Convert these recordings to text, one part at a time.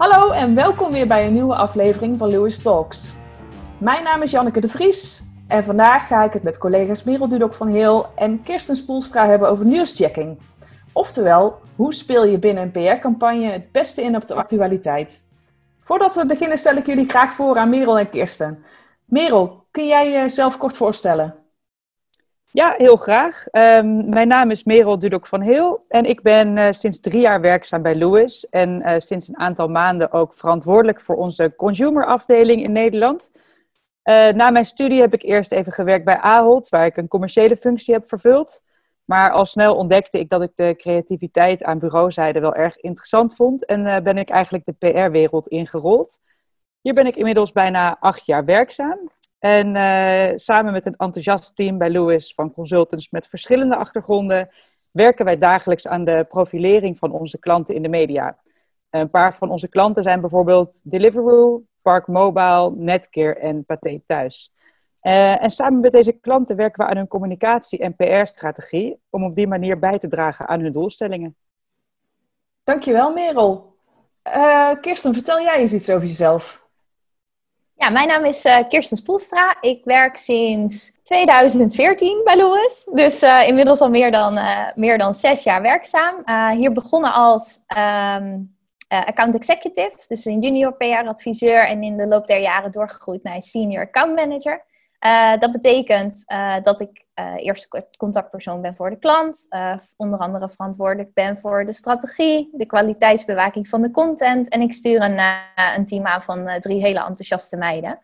Hallo en welkom weer bij een nieuwe aflevering van Lewis Talks. Mijn naam is Janneke de Vries en vandaag ga ik het met collega's Merel Dudok van Heel en Kirsten Spoelstra hebben over nieuwschecking. Oftewel, hoe speel je binnen een PR-campagne het beste in op de actualiteit? Voordat we beginnen stel ik jullie graag voor aan Merel en Kirsten. Merel, kun jij jezelf kort voorstellen? Ja, heel graag. Ehm, mijn naam is Merel Dudok van Heel en ik ben uh, sinds drie jaar werkzaam bij Lewis en uh, sinds een aantal maanden ook verantwoordelijk voor onze consumer afdeling in Nederland. Uh, na mijn studie heb ik eerst even gewerkt bij Ahold, waar ik een commerciële functie heb vervuld. Maar al snel ontdekte ik dat ik de creativiteit aan bureauzijde wel erg interessant vond en ben ik eigenlijk de PR-wereld ingerold. Hier ben ik inmiddels bijna acht jaar werkzaam en uh, samen met een enthousiast team bij Lewis van consultants met verschillende achtergronden werken wij dagelijks aan de profilering van onze klanten in de media. Een paar van onze klanten zijn bijvoorbeeld Deliveroo, Park Mobile, Netcare en Pathé Thuis. Uh, en samen met deze klanten werken we aan hun communicatie- en PR-strategie om op die manier bij te dragen aan hun doelstellingen. Dankjewel, Merel. Uh, Kirsten, vertel jij eens iets over jezelf. Ja, mijn naam is uh, Kirsten Spoelstra. Ik werk sinds 2014 bij Lewis. Dus uh, inmiddels al meer dan, uh, meer dan zes jaar werkzaam. hier begonnen als um, account executive, dus een junior PR-adviseur. En in de loop der jaren doorgegroeid naar senior account manager. dat betekent dat ik eerst contactpersoon ben voor de klant. onder andere verantwoordelijk ben voor de strategie, de kwaliteitsbewaking van de content. En ik stuur een, een team aan van drie hele enthousiaste meiden.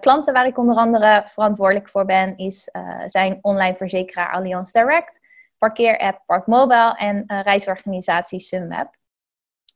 Klanten waar ik onder andere verantwoordelijk voor ben, is, zijn online verzekeraar Allianz Direct, parkeerapp Park Mobile en reisorganisatie Sunweb.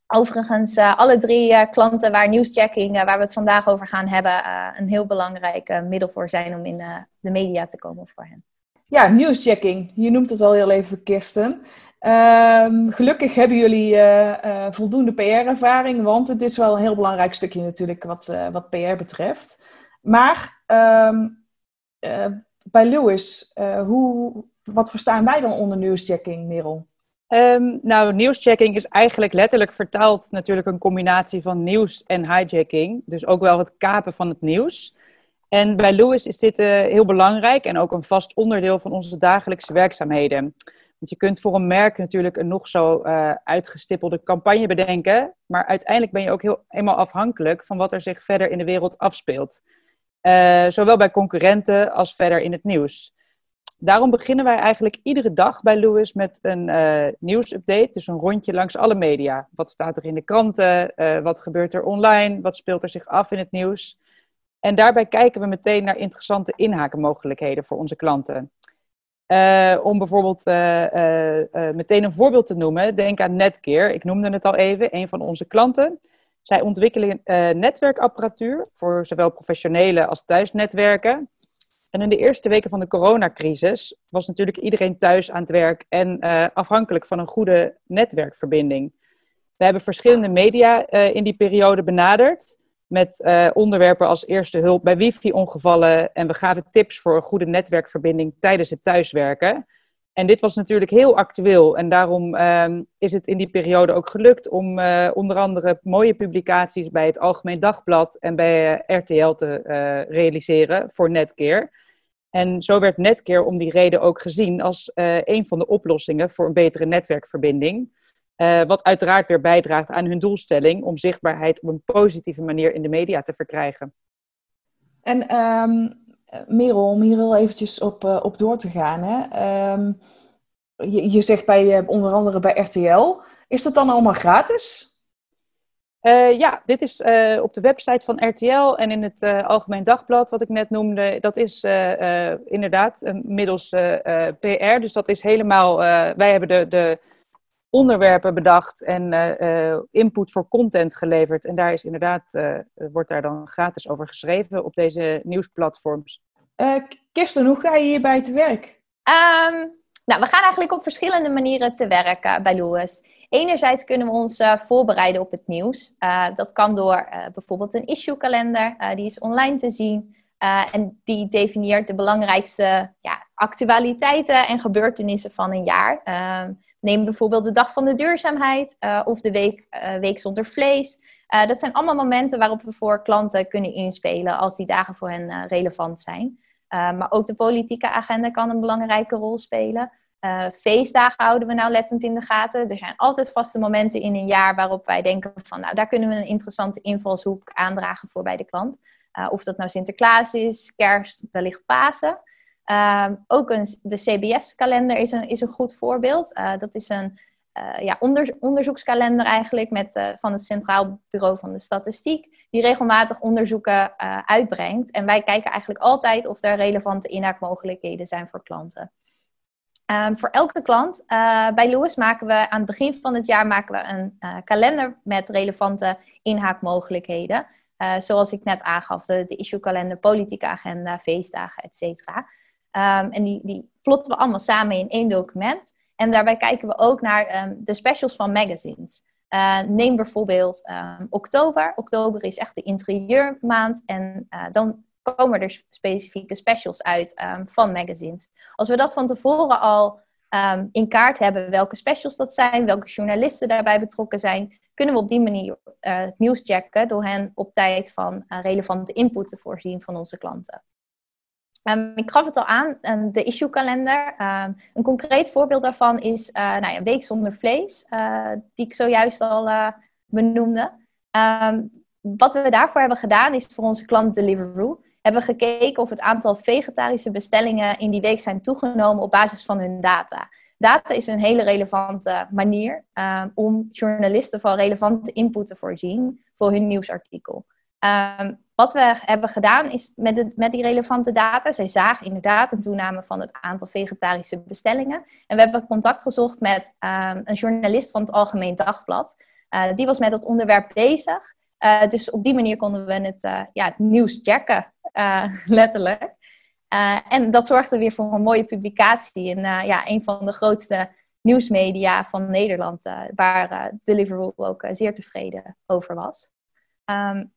Overigens, alle drie klanten waar nieuwschecking, waar we het vandaag over gaan hebben, een heel belangrijk middel voor zijn om in de media te komen voor hen. Ja, nieuwschecking. Je noemt het al heel even, Kirsten. Um, gelukkig hebben jullie uh, uh, voldoende PR-ervaring, want het is wel een heel belangrijk stukje natuurlijk wat, uh, wat PR betreft. Maar um, bij Lewis, hoe, wat verstaan wij dan onder nieuwschecking, Merel? Um, nou, nieuwschecking is eigenlijk letterlijk vertaald natuurlijk een combinatie van nieuws en hijacking. Dus ook wel het kapen van het nieuws. En bij Lewis is dit heel belangrijk en ook een vast onderdeel van onze dagelijkse werkzaamheden. Want je kunt voor een merk natuurlijk een nog zo uh, uitgestippelde campagne bedenken. Maar uiteindelijk ben je ook heel, eenmaal afhankelijk van wat er zich verder in de wereld afspeelt. Uh, zowel bij concurrenten als verder in het nieuws. Daarom beginnen wij eigenlijk iedere dag bij Lewis met een nieuwsupdate. Dus een rondje langs alle media. Wat staat er in de kranten? wat gebeurt er online? Wat speelt er zich af in het nieuws? En daarbij kijken we meteen naar interessante inhakenmogelijkheden voor onze klanten. Uh, om bijvoorbeeld uh, uh, meteen een voorbeeld te noemen, denk aan Netgear. Ik noemde het al even, een van onze klanten. Zij ontwikkelen netwerkapparatuur voor zowel professionele als thuisnetwerken. En in de eerste weken van de coronacrisis was natuurlijk iedereen thuis aan het werk en afhankelijk van een goede netwerkverbinding. We hebben verschillende media in die periode benaderd met uh, onderwerpen als eerste hulp bij wifi-ongevallen. En we gaven tips voor een goede netwerkverbinding tijdens het thuiswerken. En dit was natuurlijk heel actueel. En daarom uh, is het in die periode ook gelukt om uh, onder andere mooie publicaties bij het Algemeen Dagblad en bij eh, RTL te realiseren voor Netcare. En zo werd Netcare om die reden ook gezien als een van de oplossingen voor een betere netwerkverbinding. Uh, wat uiteraard weer bijdraagt aan hun doelstelling om zichtbaarheid op een positieve manier in de media te verkrijgen. En um, Merel, om hier wel eventjes op, uh, op door te gaan. Hè? Um, je, je, zegt bij, uh, onder andere bij RTL. Is dat dan allemaal gratis? ja, dit is op de website van RTL en in het Algemeen Dagblad, wat ik net noemde. Dat is inderdaad middels PR. Dus dat is helemaal. wij hebben de. de onderwerpen bedacht en uh, input voor content geleverd. En daar is inderdaad, uh, wordt daar dan gratis over geschreven op deze nieuwsplatforms. Kirsten, hoe ga je hierbij te werk? Um, nou, we gaan eigenlijk op verschillende manieren te werk bij Lewis. Enerzijds kunnen we ons voorbereiden op het nieuws. dat kan door bijvoorbeeld een issue-kalender, die is online te zien. en die definieert de belangrijkste ja, actualiteiten en gebeurtenissen van een jaar. Ehm, Neem bijvoorbeeld de dag van de duurzaamheid uh, of de week, uh, week zonder vlees. dat zijn allemaal momenten waarop we voor klanten kunnen inspelen als die dagen voor hen relevant zijn. maar ook de politieke agenda kan een belangrijke rol spelen. Feestdagen houden we nou lettend in de gaten. Er zijn altijd vaste momenten in een jaar waarop wij denken van, nou, daar kunnen we een interessante invalshoek aandragen voor bij de klant. Of dat nou Sinterklaas is, kerst, wellicht Pasen. Uh, ook een, de CBS-kalender is een, is een goed voorbeeld. Uh, dat is een ja, onder, onderzoekskalender eigenlijk met, van het Centraal Bureau van de Statistiek, die regelmatig onderzoeken uitbrengt. En wij kijken eigenlijk altijd of er relevante inhaakmogelijkheden zijn voor klanten. Um, voor elke klant bij Lewis maken we aan het begin van het jaar maken we een kalender met relevante inhaakmogelijkheden. Zoals ik net aangaf, de, de issue-kalender, politieke agenda, feestdagen, et cetera. Um, en die, die plotten we allemaal samen in één document. En daarbij kijken we ook naar um, de specials van magazines. neem bijvoorbeeld oktober. Oktober is echt de interieurmaand. En dan komen er specifieke specials uit van magazines. Als we dat van tevoren al in kaart hebben, welke specials dat zijn, welke journalisten daarbij betrokken zijn, kunnen we op die manier uh, nieuws checken door hen op tijd van relevante input te voorzien van onze klanten. Um, ik gaf het al aan, de issue kalender. Um, een concreet voorbeeld daarvan is uh, nou ja, Week zonder vlees, die ik zojuist al benoemde. Um, wat we daarvoor hebben gedaan is voor onze klant Deliveroo hebben we gekeken of het aantal vegetarische bestellingen in die week zijn toegenomen op basis van hun data. Data is een hele relevante manier om journalisten van relevante input te voorzien voor hun nieuwsartikel. Wat we hebben gedaan is met, met die relevante data, zij zagen inderdaad een toename van het aantal vegetarische bestellingen. En we hebben contact gezocht met um, een journalist van het Algemeen Dagblad. Uh, die was met dat onderwerp bezig. Uh, dus op die manier konden we het, uh, ja, het nieuws checken uh, letterlijk. En dat zorgde weer voor een mooie publicatie in ja, een van de grootste nieuwsmedia van Nederland, waar Deliveroo ook zeer tevreden over was. Um,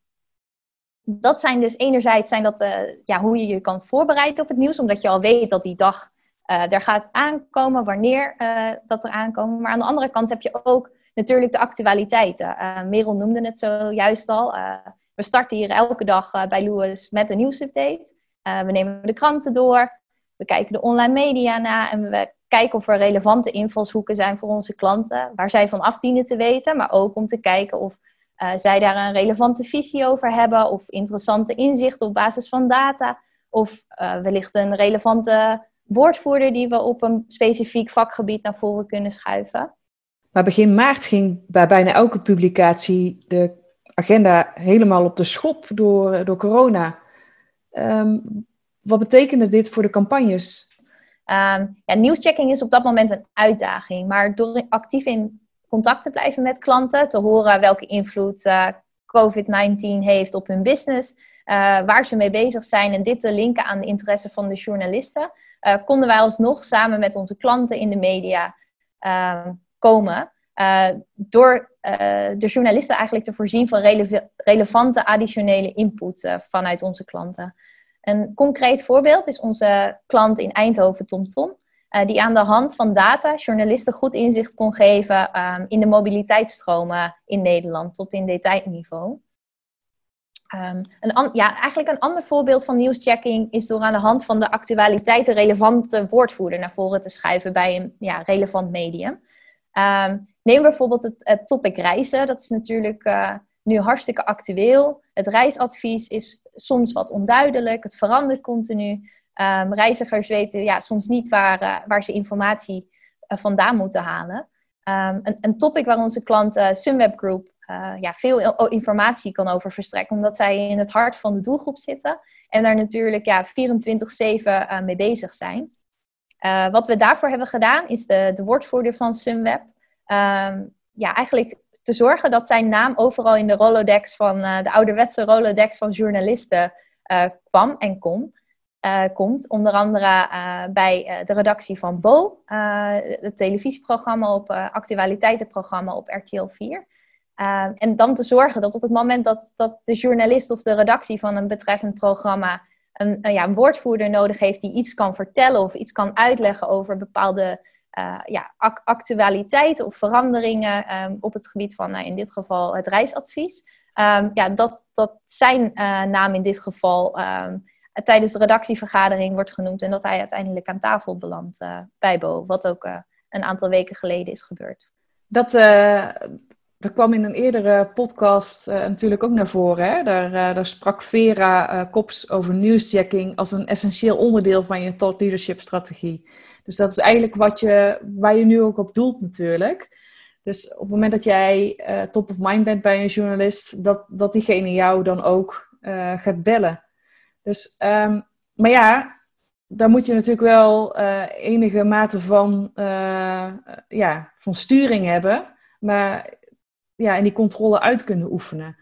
dat zijn dus enerzijds zijn dat, ja, hoe je je kan voorbereiden op het nieuws, omdat je al weet dat die dag er gaat aankomen, wanneer dat er aankomen. Maar aan de andere kant heb je ook natuurlijk de actualiteiten. Merel noemde het zojuist al. We starten hier elke dag uh, bij Lewis met een nieuwsupdate. Uh, we nemen de kranten door. We kijken de online media na. En we kijken of er relevante invalshoeken zijn voor onze klanten. Waar zij van af dienen te weten. Maar ook om te kijken of uh, zij daar een relevante visie over hebben. Of interessante inzichten op basis van data. Of wellicht een relevante woordvoerder die we op een specifiek vakgebied naar voren kunnen schuiven. Maar begin maart ging bij bijna elke publicatie de agenda helemaal op de schop door, door corona. Ehm, wat betekende dit voor de campagnes? Um, ja, nieuwschecking is op dat moment een uitdaging. Maar door actief in contact te blijven met klanten, te horen welke invloed uh, COVID-19 heeft op hun business, uh, waar ze mee bezig zijn en dit te linken aan de interesse van de journalisten, uh, konden wij alsnog samen met onze klanten in de media ehm, komen. door de journalisten eigenlijk te voorzien van relevante additionele input vanuit onze klanten. Een concreet voorbeeld is onze klant in Eindhoven, TomTom, uh, die aan de hand van data journalisten goed inzicht kon geven um, in de mobiliteitsstromen in Nederland tot in detailniveau. Um, een ja, eigenlijk een ander voorbeeld van nieuwschecking is door aan de hand van de actualiteiten relevante woordvoerder naar voren te schuiven bij een ja, relevant medium. Um, Neem bijvoorbeeld het, topic reizen. Dat is natuurlijk uh, nu hartstikke actueel. Het reisadvies is soms wat onduidelijk. Het verandert continu. Um, reizigers weten ja, soms niet waar, uh, waar ze informatie uh, vandaan moeten halen. Um, een, een, topic waar onze klant Sunweb Group ja, veel informatie kan over verstrekken. Omdat zij in het hart van de doelgroep zitten. En daar natuurlijk ja, 24-7 mee bezig zijn. wat we daarvoor hebben gedaan is de, de woordvoerder van Sunweb um, ja, eigenlijk te zorgen dat zijn naam overal in de Rolodex van uh, de ouderwetse Rolodex van journalisten uh, kwam en kon. Uh, komt. Onder andere bij de redactie van Bo, het televisieprogramma op actualiteitenprogramma op RTL 4. Ehm, en dan te zorgen dat op het moment dat, dat de journalist of de redactie van een betreffend programma een, ja, woordvoerder nodig heeft die iets kan vertellen of iets kan uitleggen over bepaalde ja, actualiteiten of veranderingen um, op het gebied van, nou, in dit geval, het reisadvies. ehm, ja, dat, dat zijn naam in dit geval ehm, tijdens de redactievergadering wordt genoemd en dat hij uiteindelijk aan tafel belandt bij Bo, wat ook een aantal weken geleden is gebeurd. Dat, dat kwam in een eerdere podcast natuurlijk ook naar voren. Hè? Daar, daar sprak Vera Kops over newsjacking als een essentieel onderdeel van je thought leadership strategie. Dus dat is eigenlijk wat je, waar je nu ook op doelt natuurlijk. Dus op het moment dat jij uh, top of mind bent bij een journalist, dat, dat diegene jou dan ook uh, gaat bellen. Dus, um, maar ja, daar moet je natuurlijk wel uh, enige mate van, ja, van sturing hebben. Maar ja, en die controle uit kunnen oefenen.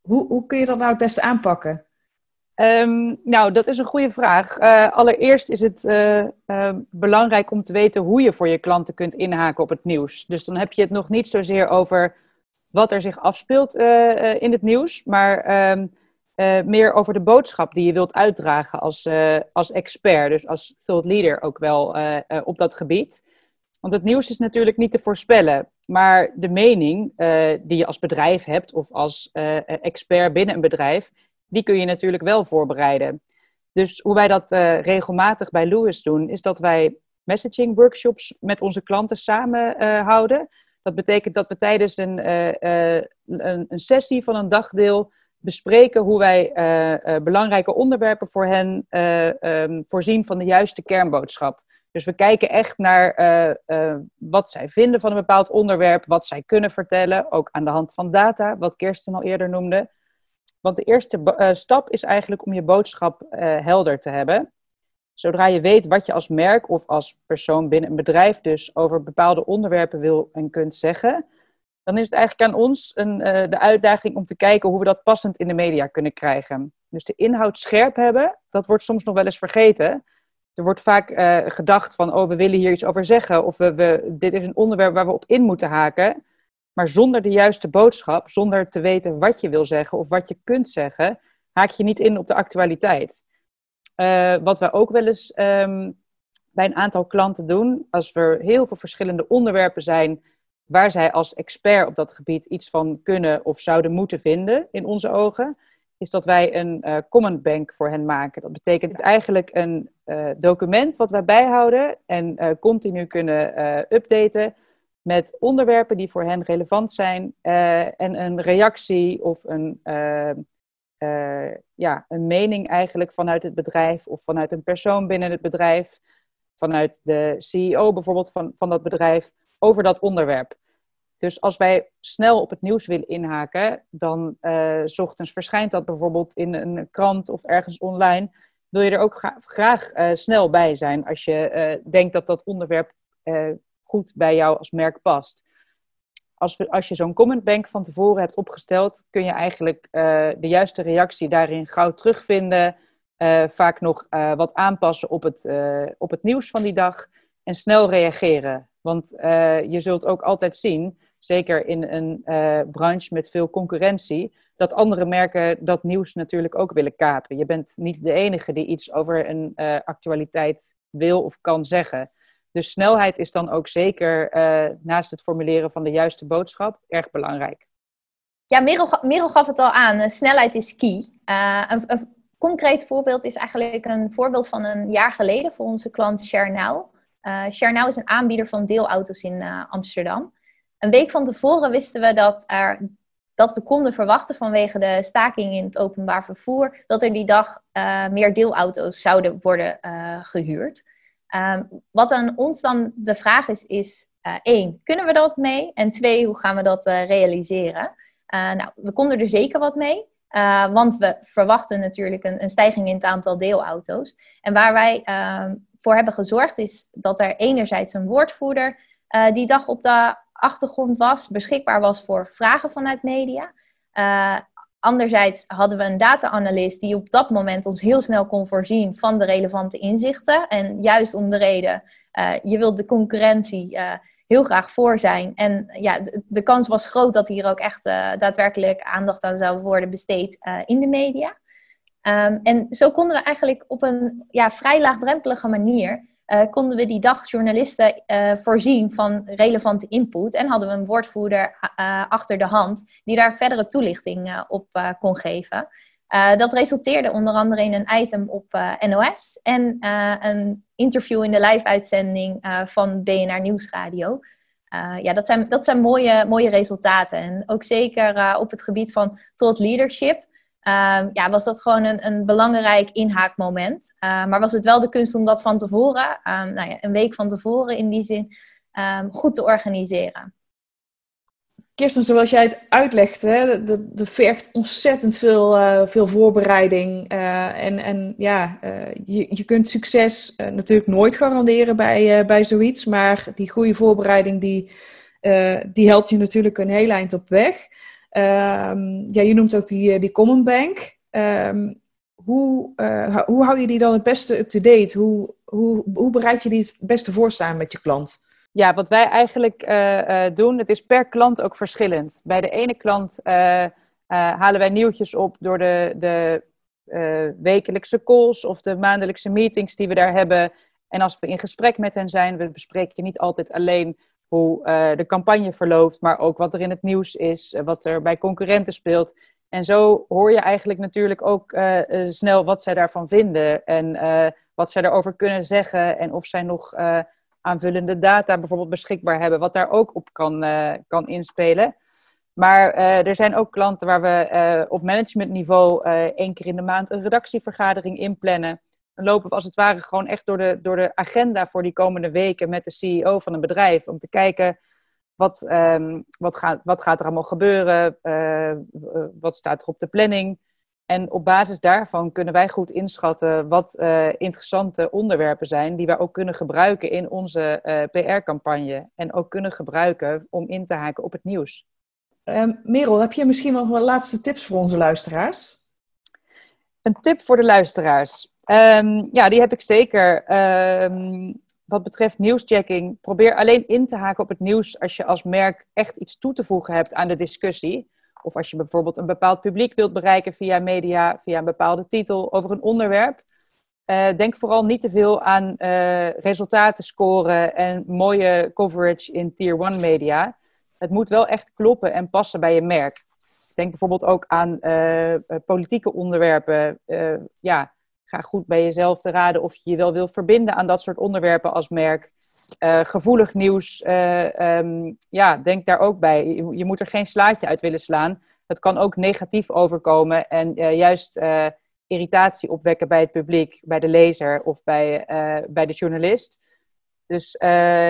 Hoe, hoe kun je dat nou het beste aanpakken? Um, nou, dat is een goede vraag. Uh, allereerst is het uh, belangrijk om te weten hoe je voor je klanten kunt inhaken op het nieuws. Dus dan heb je het nog niet zozeer over wat er zich afspeelt in het nieuws, maar meer over de boodschap die je wilt uitdragen als, als expert, dus als thought leader ook wel op dat gebied. Want het nieuws is natuurlijk niet te voorspellen, maar de mening die je als bedrijf hebt of als expert binnen een bedrijf, die kun je natuurlijk wel voorbereiden. Dus hoe wij dat regelmatig bij Lewis doen, is dat wij messaging workshops met onze klanten samen houden. Dat betekent dat we tijdens een, een, een, sessie van een dagdeel bespreken hoe wij belangrijke onderwerpen voor hen um, voorzien van de juiste kernboodschap. Dus we kijken echt naar wat zij vinden van een bepaald onderwerp, wat zij kunnen vertellen, ook aan de hand van data, wat Kirsten al eerder noemde. Want de eerste stap is eigenlijk om je boodschap helder te hebben. Zodra je weet wat je als merk of als persoon binnen een bedrijf dus over bepaalde onderwerpen wil en kunt zeggen, dan is het eigenlijk aan ons een, uh, de uitdaging om te kijken hoe we dat passend in de media kunnen krijgen. Dus de inhoud scherp hebben, dat wordt soms nog wel eens vergeten. Er wordt vaak gedacht van, oh, we willen hier iets over zeggen, of we, we, dit is een onderwerp waar we op in moeten haken. Maar zonder de juiste boodschap, zonder te weten wat je wil zeggen of wat je kunt zeggen, haak je niet in op de actualiteit. Uh, wat we ook wel eens um, bij een aantal klanten doen, als er heel veel verschillende onderwerpen zijn waar zij als expert op dat gebied iets van kunnen of zouden moeten vinden, in onze ogen, is dat wij een uh, comment bank voor hen maken. Dat betekent eigenlijk een uh, document wat wij bijhouden en continu kunnen updaten met onderwerpen die voor hen relevant zijn en een reactie of een, ja, een mening eigenlijk vanuit het bedrijf of vanuit een persoon binnen het bedrijf, vanuit de CEO bijvoorbeeld van, van dat bedrijf, over dat onderwerp. Dus als wij snel op het nieuws willen inhaken, dan s ochtends verschijnt dat bijvoorbeeld in een krant of ergens online. Wil je er ook gra graag snel bij zijn als je denkt dat dat onderwerp goed bij jou als merk past. Als, als je zo'n commentbank van tevoren hebt opgesteld, kun je eigenlijk uh, de juiste reactie daarin gauw terugvinden. Uh, vaak nog uh, wat aanpassen op het, op het nieuws van die dag en snel reageren. Want je zult ook altijd zien, zeker in een branche met veel concurrentie, dat andere merken dat nieuws natuurlijk ook willen kapen. Je bent niet de enige die iets over een actualiteit wil of kan zeggen. Dus snelheid is dan ook zeker naast het formuleren van de juiste boodschap erg belangrijk. Ja, Merel, gaf het al aan. Eh, snelheid is key. Een, een, concreet voorbeeld is eigenlijk een voorbeeld van een jaar geleden voor onze klant Share Uh, is een aanbieder van deelauto's in Amsterdam. Een week van tevoren wisten we dat, er, dat we konden verwachten vanwege de staking in het openbaar vervoer, dat er die dag meer deelauto's zouden worden gehuurd. Ehm, wat aan ons dan de vraag is, is uh, één, kunnen we dat mee? En twee, hoe gaan we dat realiseren? Nou, we konden er zeker wat mee. want we verwachten natuurlijk een, een, stijging in het aantal deelauto's. En waar wij ehm, voor hebben gezorgd is dat er enerzijds een woordvoerder die dag op de achtergrond was, beschikbaar was voor vragen vanuit media. Anderzijds hadden we een data-analyst die op dat moment ons heel snel kon voorzien van de relevante inzichten. En juist om de reden, uh, je wilt de concurrentie heel graag voor zijn. En ja, de, de, kans was groot dat hier ook echt daadwerkelijk aandacht aan zou worden besteed in de media. Um, en zo konden we eigenlijk op een ja, vrij laagdrempelige manier konden we die dag journalisten voorzien van relevante input. En hadden we een woordvoerder achter de hand die daar verdere toelichting op kon geven. dat resulteerde onder andere in een item op NOS en een interview in de live-uitzending van BNR Nieuwsradio. ja, dat zijn, dat zijn mooie, mooie resultaten. En ook zeker op het gebied van thought leadership Ehm, ja, was dat gewoon een, een belangrijk inhaakmoment. Uh, maar was het wel de kunst om dat van tevoren, um, nou ja, een week van tevoren in die zin, goed te organiseren. Kirsten, zoals jij het uitlegt, hè, er vergt ontzettend veel, uh, veel voorbereiding. Uh, en, en ja, uh, je, je kunt succes natuurlijk nooit garanderen bij, bij zoiets. Maar die goede voorbereiding, die, die helpt je natuurlijk een heel eind op weg. Um, ja, je noemt ook die, eh, die Common Bank. Um, hoe, uh, hoe hou je die dan het beste up-to-date? Hoe, hoe, hoe bereid je die het beste voor samen met je klant? Ja, wat wij eigenlijk uh, doen, het is per klant ook verschillend. Bij de ene klant halen wij nieuwtjes op door de, de wekelijkse calls of de maandelijkse meetings die we daar hebben. En als we in gesprek met hen zijn, we bespreken niet altijd alleen hoe uh, de campagne verloopt, maar ook wat er in het nieuws is, uh, wat er bij concurrenten speelt. En zo hoor je eigenlijk natuurlijk ook uh, snel wat zij daarvan vinden en wat zij daarover kunnen zeggen en of zij nog aanvullende data bijvoorbeeld beschikbaar hebben, wat daar ook op kan, kan inspelen. Maar er zijn ook klanten waar we op managementniveau één keer in de maand een redactievergadering inplannen lopen we als het ware gewoon echt door de, door de agenda voor die komende weken met de CEO van een bedrijf. Om te kijken wat, um, wat, gaat, wat gaat er allemaal gebeuren, uh, wat staat er op de planning. En op basis daarvan kunnen wij goed inschatten wat uh, interessante onderwerpen zijn die wij ook kunnen gebruiken in onze uh, PR-campagne. En ook kunnen gebruiken om in te haken op het nieuws. Um, Merel, heb je misschien nog wel laatste tips voor onze luisteraars? Een tip voor de luisteraars. Um, ja, die heb ik zeker. Um, wat betreft nieuwschecking, probeer alleen in te haken op het nieuws als je als merk echt iets toe te voegen hebt aan de discussie. Of als je bijvoorbeeld een bepaald publiek wilt bereiken via media, via een bepaalde titel over een onderwerp. Uh, denk vooral niet te veel aan uh, resultaten scoren en mooie coverage in tier 1 media. Het moet wel echt kloppen en passen bij je merk. Denk bijvoorbeeld ook aan uh, politieke onderwerpen. ja, ga goed bij jezelf te raden of je je wel wil verbinden aan dat soort onderwerpen als merk. Uh, gevoelig nieuws, uh, um, ja, denk daar ook bij. Je, moet er geen slaatje uit willen slaan. Het kan ook negatief overkomen en uh, juist irritatie opwekken bij het publiek, bij de lezer of bij, bij de journalist. Dus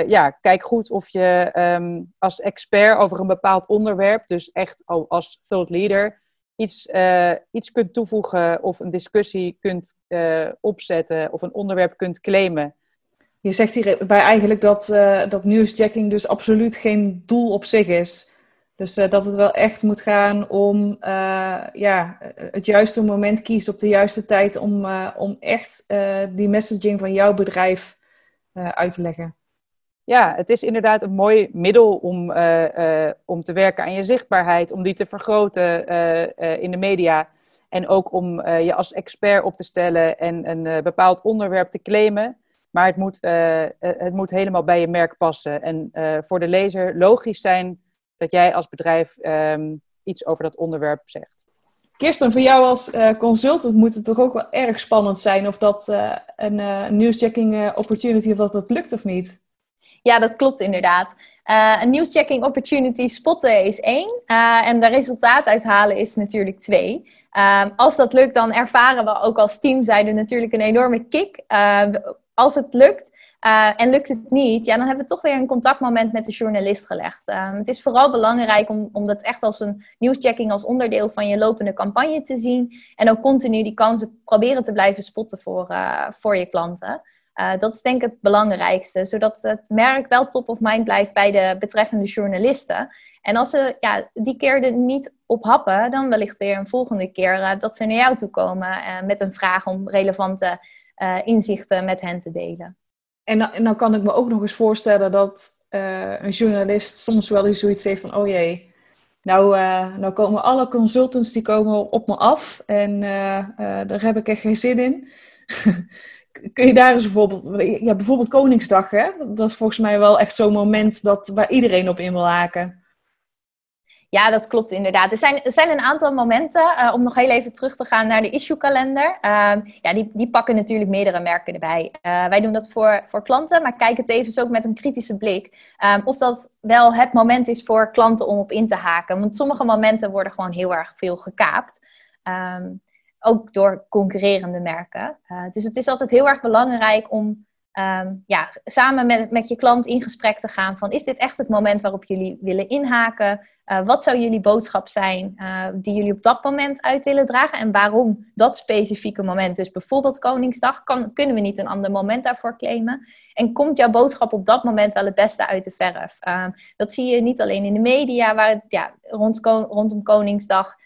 ja, kijk goed of je um, als expert over een bepaald onderwerp, dus echt als thought leader, iets, uh, iets kunt toevoegen of een discussie kunt uh, opzetten of een onderwerp kunt claimen. Je zegt hierbij eigenlijk dat, uh, dat nieuwsjacking dus absoluut geen doel op zich is. Dus dat het wel echt moet gaan om ja, het juiste moment kiezen op de juiste tijd om, om echt die messaging van jouw bedrijf uit te leggen ja, het is inderdaad een mooi middel om, uh, uh, om te werken aan je zichtbaarheid, om die te vergroten uh, in de media. En ook om je als expert op te stellen en een bepaald onderwerp te claimen. Maar het moet, het moet helemaal bij je merk passen. En voor de lezer logisch zijn dat jij als bedrijf um, iets over dat onderwerp zegt. Kirsten, voor jou als consultant moet het toch ook wel erg spannend zijn of dat een nieuwschecking opportunity of dat dat lukt of niet? Ja, dat klopt inderdaad. Uh, een nieuwschecking opportunity spotten is één. Uh, en de resultaat uithalen is natuurlijk twee. Uh, als dat lukt, dan ervaren we ook als teamzijde natuurlijk een enorme kick. als het lukt en lukt het niet, ja, dan hebben we toch weer een contactmoment met de journalist gelegd. het is vooral belangrijk om, om dat echt als een nieuwschecking als onderdeel van je lopende campagne te zien. En ook continu die kansen proberen te blijven spotten voor, voor je klanten. Uh, dat is denk ik het belangrijkste, zodat het merk wel top of mind blijft bij de betreffende journalisten. En als ze ja, die keer er niet op happen, dan wellicht weer een volgende keer uh, dat ze naar jou toe komen uh, met een vraag om relevante inzichten met hen te delen. En dan, dan, kan ik me ook nog eens voorstellen dat een journalist soms wel eens zoiets heeft van, oh jee, nou, nou komen alle consultants die komen op me af en daar heb ik echt geen zin in. kun je daar eens bijvoorbeeld, ja, bijvoorbeeld Koningsdag, hè? dat is volgens mij wel echt zo'n moment dat, waar iedereen op in wil haken. Ja, dat klopt inderdaad. Er zijn, er zijn een aantal momenten, uh, om nog heel even terug te gaan naar de issue-kalender. Uh, ja, die, die pakken natuurlijk meerdere merken erbij. Uh, wij doen dat voor, voor klanten, maar kijk het even ook met een kritische blik. Um, of dat wel het moment is voor klanten om op in te haken. Want sommige momenten worden gewoon heel erg veel gekaapt. Um, ook door concurrerende merken. Uh, dus het is altijd heel erg belangrijk om um, ja, samen met, met je klant in gesprek te gaan van is dit echt het moment waarop jullie willen inhaken? Uh, wat zou jullie boodschap zijn uh, die jullie op dat moment uit willen dragen? En waarom dat specifieke moment? Dus bijvoorbeeld Koningsdag, kan, kunnen we niet een ander moment daarvoor claimen? En komt jouw boodschap op dat moment wel het beste uit de verf? Uh, dat zie je niet alleen in de media, waar ja, rond, rondom Koningsdag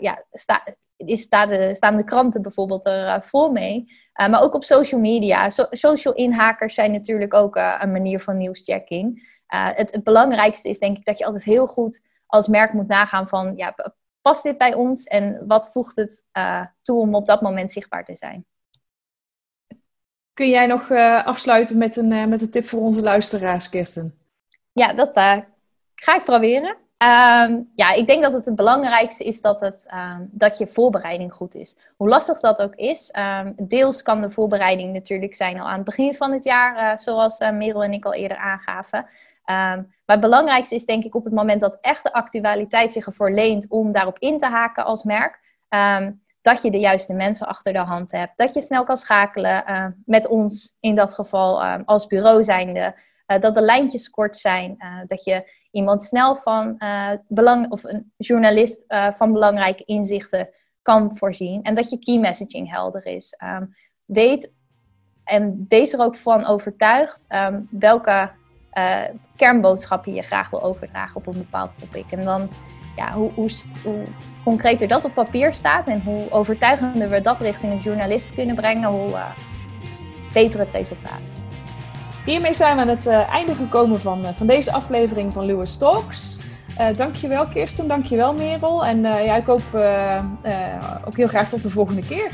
ja, sta, is, staan, de, staan de kranten bijvoorbeeld er vol mee. Uh, maar ook op social media. So social inhakers zijn natuurlijk ook uh, een manier van nieuwschecking. Het, het, belangrijkste is denk ik dat je altijd heel goed als merk moet nagaan van... Ja, past dit bij ons en wat voegt het toe om op dat moment zichtbaar te zijn? Kun jij nog afsluiten met een, met een tip voor onze luisteraars, Kirsten? Ja, dat ga ik proberen. Um, ja, ik denk dat het het belangrijkste is dat, het, um, dat je voorbereiding goed is. Hoe lastig dat ook is. Um, deels kan de voorbereiding natuurlijk zijn al aan het begin van het jaar, uh, zoals uh, Merel en ik al eerder aangaven. maar het belangrijkste is denk ik op het moment dat echte actualiteit zich ervoor leent om daarop in te haken als merk. dat je de juiste mensen achter de hand hebt. Dat je snel kan schakelen met ons in dat geval als bureau zijnde. Dat de lijntjes kort zijn. dat je iemand snel van uh, belang, of een journalist van belangrijke inzichten kan voorzien. En dat je key messaging helder is. Um, weet en wees er ook van overtuigd um, welke kernboodschappen je graag wil overdragen op een bepaald topic. En dan, ja, hoe, hoe, hoe, concreter dat op papier staat en hoe overtuigender we dat richting een journalist kunnen brengen, hoe beter het resultaat. Hiermee zijn we aan het uh, einde gekomen van, uh, van deze aflevering van Lewis Talks. Uh, dankjewel Kirsten, dankjewel Merel. En ja, ik hoop ook heel graag tot de volgende keer.